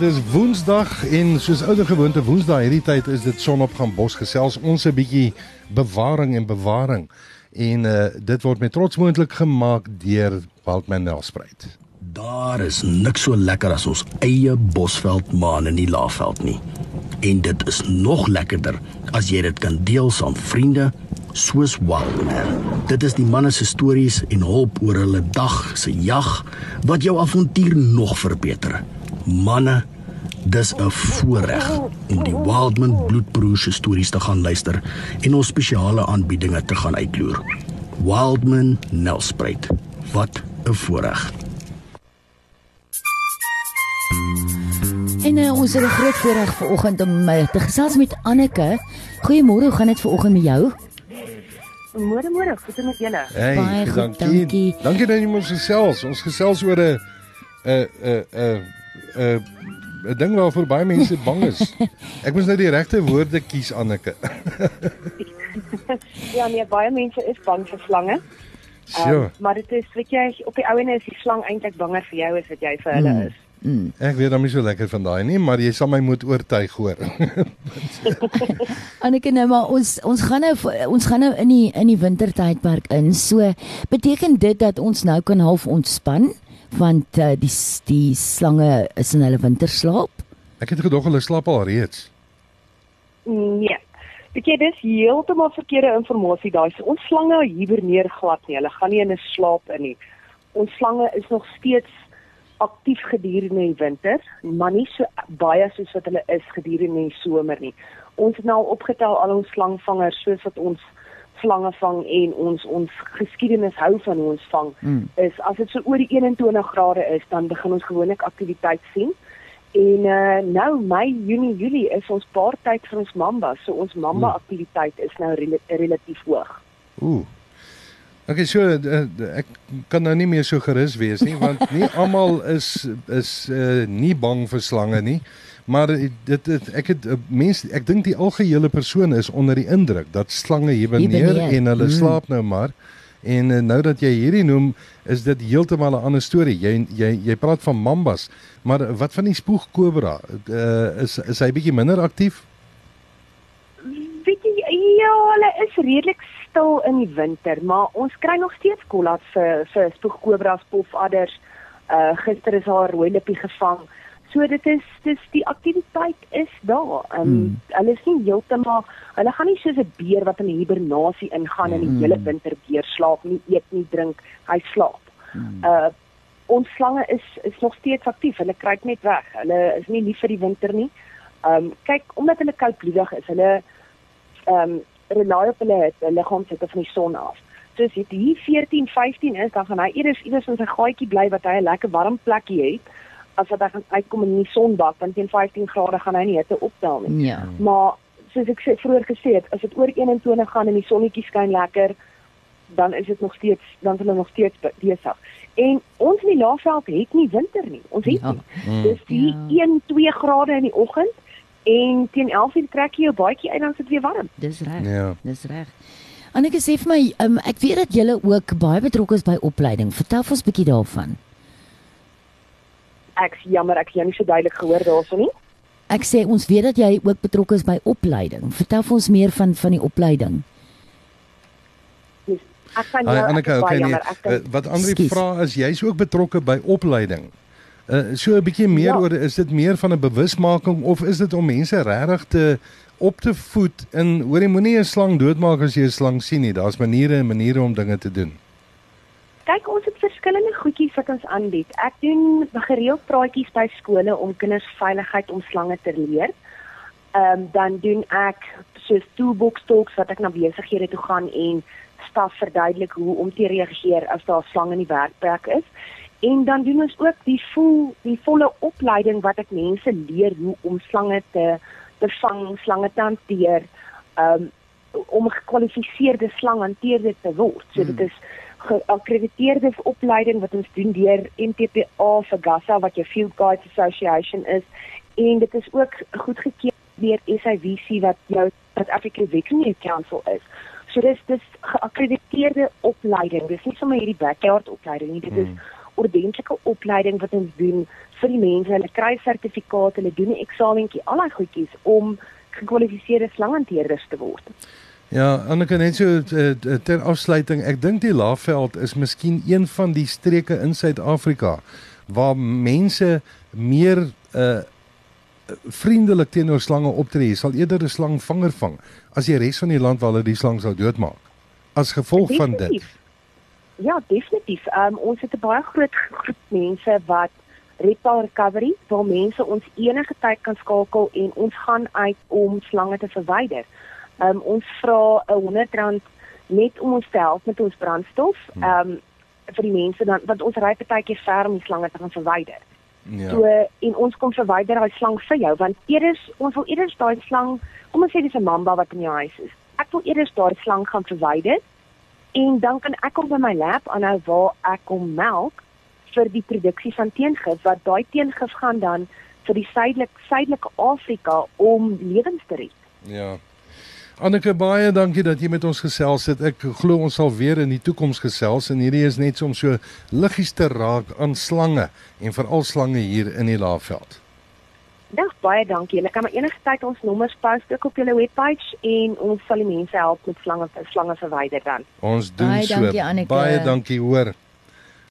Dis Woensdag en soos ouer gewoonte Woensdae hierdie tyd is dit sonopgang bos gesels ons 'n bietjie bewaring en bewaring en uh, dit word met trots moontlik gemaak deur Waldman Nelspruit. Daar is niks so lekker as ons eie bosveld maan in die Laagveld nie. En dit is nog lekkerder as jy dit kan deel saam vriende soos Wildman. Dit is die manne se stories en hulp oor hulle dag se jag wat jou avontuur nog verbeter manne dis 'n voorreg om die Wildman bloedbroers se stories te gaan luister en ons spesiale aanbiedinge te gaan uitloer. Wildman Nelspruit. Wat 'n voorreg. En uh, ons het 'n groot voorreg vanoggend om uh, te gesels met Anneke. Goeiemôre, hoe gaan dit vanoggend met jou? Môre môre, goed met julle. Hey, Baie goed, dankie. dankie. Dankie dat jy ons gesels. Ons gesels oor 'n 'n 'n 'n 'n 'n ding waarvoor baie mense bang is. Ek moes nou die regte woorde kies Anneke. Ja, nee, baie mense is bang vir slange. So, maar dit is weet jy op die ouene is die slang eintlik banger vir jou as wat jy vir hulle is. Ek weet dan nie so lekker van daai nie, maar jy sal my moet oortuig hoor. Anneke nou maar ons ons gaan nou ons gaan nou in die in die wintertydperk in. So beteken dit dat ons nou kan half ontspan want uh, die die slange is in hulle winterslaap. Ek het gedog hulle slaap al reeds. Nee. Weet jy dis heeltemal verkeerde inligting daai. So, ons slange hiberneer glad nie. Hulle gaan nie in 'n slaap in nie. Ons slange is nog steeds aktief gedurende die winter, maar nie so baie soos wat hulle is gedurende die somer nie. Ons het nou opgetel al ons slangvangers soos wat ons slange vang en ons ons geskiedenis hou van hoe ons vang Mm. is as dit so oor die 21 grade is dan begin ons gewoonlik aktiwiteit sien. En uh, nou Mei, Junie, Julie is ons paartyd vir ons mamba. So ons mamba aktiwiteit is nou rel relatief hoog. Ooh. Okay, so uh, ek kan nou nie meer so gerus wees nie want nie almal is is uh, nie bang vir slange nie. Maar dit dit ek het mense ek dink die algehele persoon is onder die indruk dat slange hiberneer Hiberneer, en hulle mm. slaap nou maar. En uh, nou dat jy hierdie noem, is dit heeltemal 'n ander storie. Jy jy jy praat van mambas, maar wat van die spoegkobra? Uh, is is hy bietjie minder aktief? Ja, hulle is redelik stil in die winter, maar ons kry nog steeds kollas vir vir spoegkobras, pofadders. Uh gister is haar rooi lippie gevang. So dit is dis die aktiwiteit is daar. Um Hmm. hulle is nie heeltemal hulle gaan nie soos 'n beer wat in 'n hibernasie ingaan en die Hmm. hele winter deur slaap, nie eet nie, drink, hy slaap. Hmm. Uh ons slange is is nog steeds aktief. Hulle kruip net weg. Hulle is nie lief vir die winter nie. Um kyk, omdat hulle koudbloedig is, hulle um rely op hulle hulle liggaam sit van die son af. So as dit hier 14, 15 is, dan gaan hy eers iewers in sy gaatjie bly wat hy 'n lekker warm plekkie het as wat hy gaan uitkom in die sonbak want teen 15 grade gaan hy nie hitte optel nie. Ja. Maar soos ek sê vroeër gesê het, as dit oor 21 gaan en die sonnetjie skyn lekker, dan is dit nog steeds dan is hulle nog steeds be- besig. En ons in die Laagveld het nie winter nie. Ons het Ja. nie. Dis die Ja. 1, 2 grade in die oggend en teen 11:00 trek jy jou baadjie uit dan is dit weer warm. Dis reg. Ja. Dis reg. Anneke sê vir my, um, ek weet dat julle ook baie betrokke is by opleiding. Vertel ons 'n bietjie daarvan. Ek jammer ek het jou nie so duidelik gehoor daarso nie. Ek sê ons weet dat jy ook betrokke is by opleiding. Vertel vir ons meer van van die opleiding. Ek kan Hi jou ek Anneke, is baie okay nee. jammer. Ek kan, Uh, wat Andri vra is jy's ook betrokke by opleiding. Uh so 'n bietjie meer Ja. oor is dit meer van 'n bewusmaking of is dit om mense regtig te op te voed in hoor jy moenie 'n slang doodmaak as jy 'n slang sien nie. Daar's maniere en maniere om dinge te doen. kyk ons het verskillende goedjies wat ons aanbied. Ek doen gereeld praatjies by skole om kinders veiligheid om slange te leer. Ehm um, dan doen ek soos toolbox talks wat ek na besighede toe gaan en staf verduidelik hoe om te reageer as daar slange in die werkplek is. En dan doen ons ook die vol die volle opleiding wat ek mense leer hoe om slange te te vang, slange te hanteer, um, om gekwalifiseerde slanghanteerder te word. So dit is geakkrediteerde opleiding wat ons doen deur MTPA vir GASA wat jou Field Guides Association is en dit is ook goedgekeur deur SIVC wat jou South African Veterinary Council is. So dis dis geakkrediteerde opleiding. Dis nie sommer hierdie backyard opleiding nie. Dit is ordentlike opleiding wat ons doen vir die mense. Hulle kry sertifikate, hulle doen 'n eksamentjie, al daai goedjies om gekwalifiseerde slanghanteerders te word. Ja, Anneke net so uh, ter afsluiting, ek dink die Laagveld is miskien een van die streke in Suid-Afrika waar mense meer uh vriendelik teenoor slange optree. Jy sal eerder 'n slangvanger vang as die res van die land waar hulle die slang sou doodmaak. As gevolg definitief. van dit. Ja, definitief. Um ons het 'n baie groot groep mense wat reptile recovery waar mense ons enige tyd kan skakel en ons gaan uit om slange te verwyder. Um ons vra 'n 100 rand net om ons te help met ons brandstof. Um vir die mense dan want ons ry partykeer ver om die slange te gaan verwyder. Ja. So en ons kom verwyder daai slang vir jou want eers ons wil eers daai slang, kom ons sê dis 'n mamba wat in jou huis is. Ek wil eers daai slang gaan verwyder en dan kan ek hom by my lab aanhou waar ek hom melk vir die produksie van teengif wat daai teengif gaan dan vir die suidelike suidelike Afrika om lewens te red. Ja. Anneke baie dankie dat jy met ons gesels het. Ek glo ons sal weer in die toekoms gesels en hierdie is net om so liggies te raak aan slange en veral slange hier in die Laagveld. Dag baie dankie. Jy kan maar enige tyd ons nommers post ook op julle webpage en ons sal die mense help met slange slange verwyder dan. Ons doen baie so. Dankie, baie dankie hoor.